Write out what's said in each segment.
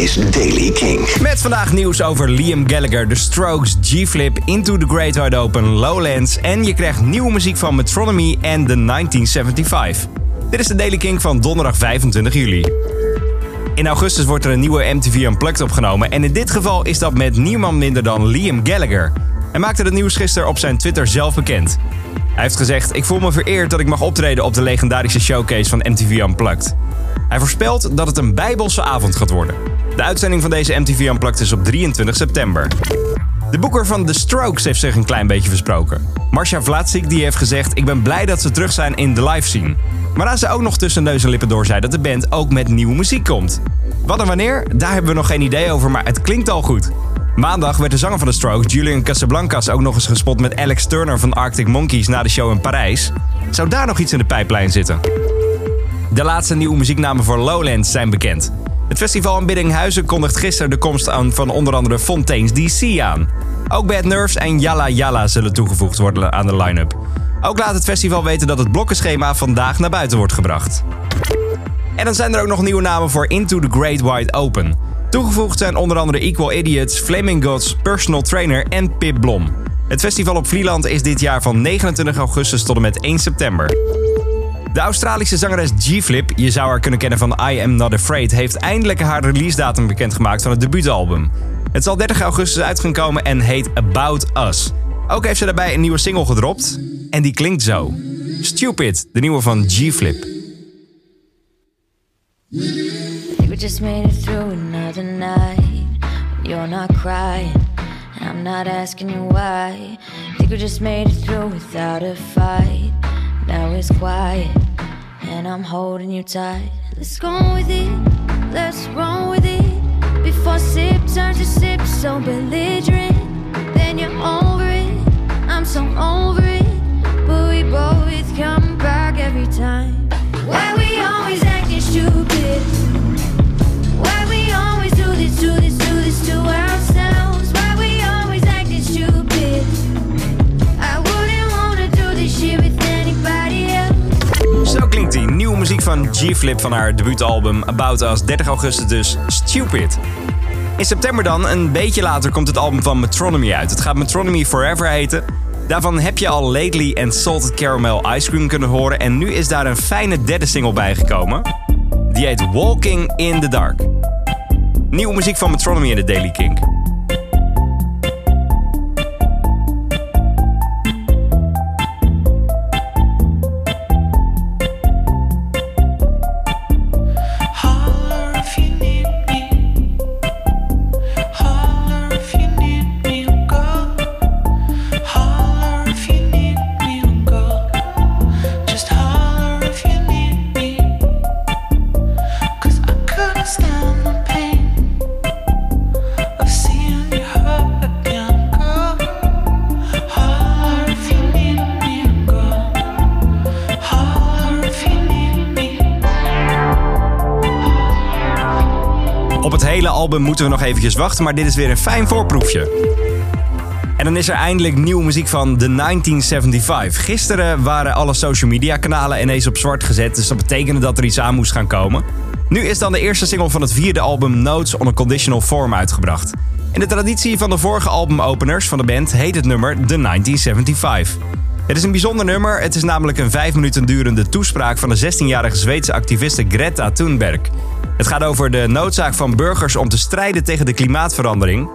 is Daily King. Met vandaag nieuws over Liam Gallagher, The Strokes, G-Flip, Into the Great Wide Open, Lowlands en je krijgt nieuwe muziek van Metronomy en The 1975. Dit is de Daily King van donderdag 25 juli. In augustus wordt er een nieuwe MTV Unplugged opgenomen en in dit geval is dat met niemand minder dan Liam Gallagher. Hij maakte het nieuws gisteren op zijn Twitter zelf bekend. Hij heeft gezegd: Ik voel me vereerd dat ik mag optreden op de legendarische showcase van MTV Unplugged. Hij voorspelt dat het een bijbelse avond gaat worden. De uitzending van deze MTV Unplugged is op 23 september. De boeker van The Strokes heeft zich een klein beetje versproken. Marcia Vlatsik die heeft gezegd: Ik ben blij dat ze terug zijn in de live scene. Maar als ze ook nog tussen neus en lippen door zei dat de band ook met nieuwe muziek komt. Wat en wanneer? Daar hebben we nog geen idee over, maar het klinkt al goed. Maandag werd de zanger van de Strokes, Julian Casablancas, ook nog eens gespot met Alex Turner van Arctic Monkeys na de show in Parijs. Zou daar nog iets in de pijplijn zitten? De laatste nieuwe muzieknamen voor Lowlands zijn bekend. Het festival in Biddinghuizen kondigt gisteren de komst aan van onder andere Fontaine's DC aan. Ook Bad Nerves en Yalla Yalla zullen toegevoegd worden aan de line-up. Ook laat het festival weten dat het blokkenschema vandaag naar buiten wordt gebracht. En dan zijn er ook nog nieuwe namen voor Into the Great Wide Open. Toegevoegd zijn onder andere Equal Idiots, Flaming Gods, Personal Trainer en Pip Blom. Het festival op Vlieland is dit jaar van 29 augustus tot en met 1 september. De Australische zangeres G-Flip, je zou haar kunnen kennen van I Am Not Afraid, heeft eindelijk haar release datum bekendgemaakt van het debuutalbum. Het zal 30 augustus uit gaan komen en heet About Us. Ook heeft ze daarbij een nieuwe single gedropt en die klinkt zo. Stupid, de nieuwe van G-Flip. We just made it through another night. You're not crying, I'm not asking you why. Think we just made it through without a fight. Now it's quiet, and I'm holding you tight. Let's go with it, let's run with it. Before sip turns to sip, so belligerent. Then you're over it, I'm so over it. But we both come back every time. Van G-Flip van haar debuutalbum About Us, 30 augustus dus Stupid. In september dan, een beetje later, komt het album van Metronomy uit. Het gaat Metronomy Forever heten. Daarvan heb je al Lately en Salted Caramel Ice Cream kunnen horen en nu is daar een fijne derde single bijgekomen. Die heet Walking in the Dark. Nieuwe muziek van Metronomy in de Daily Kink. Hele album moeten we nog eventjes wachten, maar dit is weer een fijn voorproefje. En dan is er eindelijk nieuwe muziek van The 1975. Gisteren waren alle social media kanalen ineens op zwart gezet, dus dat betekende dat er iets aan moest gaan komen. Nu is dan de eerste single van het vierde album Notes on a Conditional Form uitgebracht. In de traditie van de vorige albumopeners van de band heet het nummer The 1975. Het is een bijzonder nummer, het is namelijk een vijf minuten durende toespraak van de 16-jarige Zweedse activiste Greta Thunberg. Het gaat over de noodzaak van burgers om te strijden tegen de klimaatverandering.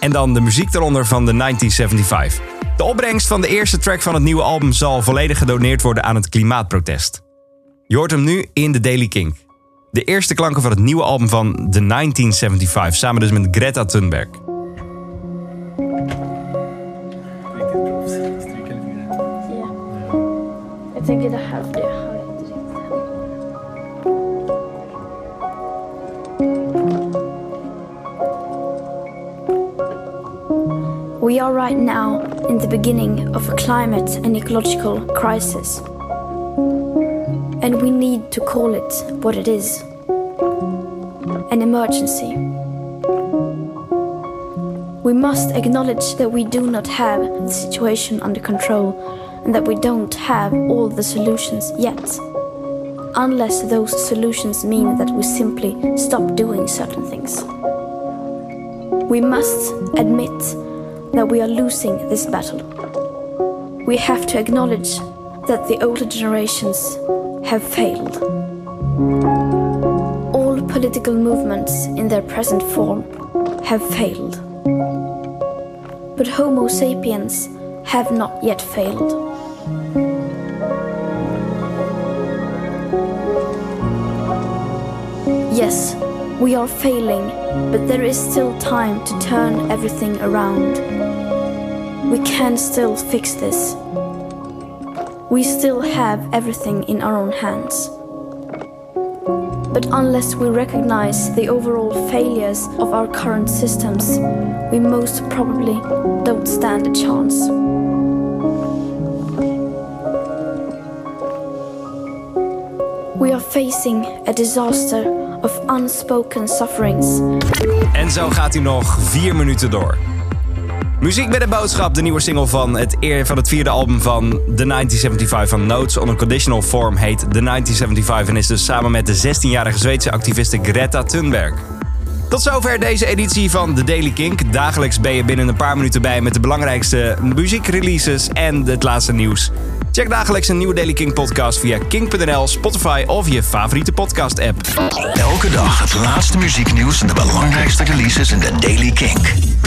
En dan de muziek eronder van de 1975. De opbrengst van de eerste track van het nieuwe album zal volledig gedoneerd worden aan het klimaatprotest. Je hoort hem nu in de Daily Kink. De eerste klanken van het nieuwe album van The 1975, samen dus met Greta Thunberg. Jag tänker det här, för We are right now in the beginning of a climate and ecological crisis. And we need to call it what it is an emergency. We must acknowledge that we do not have the situation under control and that we don't have all the solutions yet. unless those solutions mean that we simply stop doing certain things. We must admit that we are losing this battle. We have to acknowledge that the older generations have failed. All political movements in their present form have failed. But Homo sapiens have not yet failed. Yes, we are failing, but there is still time to turn everything around. We can still fix this. We still have everything in our own hands. But unless we recognize the overall failures of our current systems, we most probably don't stand a chance. We are facing a disaster of unspoken sufferings En zo gaat hij nog vier minuten door. Muziek met een boodschap, de nieuwe single van het, eer, van het vierde album van The 1975 van Notes on a Conditional Form heet The 1975 en is dus samen met de 16-jarige Zweedse activiste Greta Thunberg. Tot zover deze editie van The Daily Kink. Dagelijks ben je binnen een paar minuten bij met de belangrijkste muziekreleases en het laatste nieuws. Check dagelijks een nieuwe Daily Kink podcast via kink.nl, Spotify of je favoriete podcast app. Elke dag het laatste muzieknieuws en de belangrijkste releases in de Daily Kink.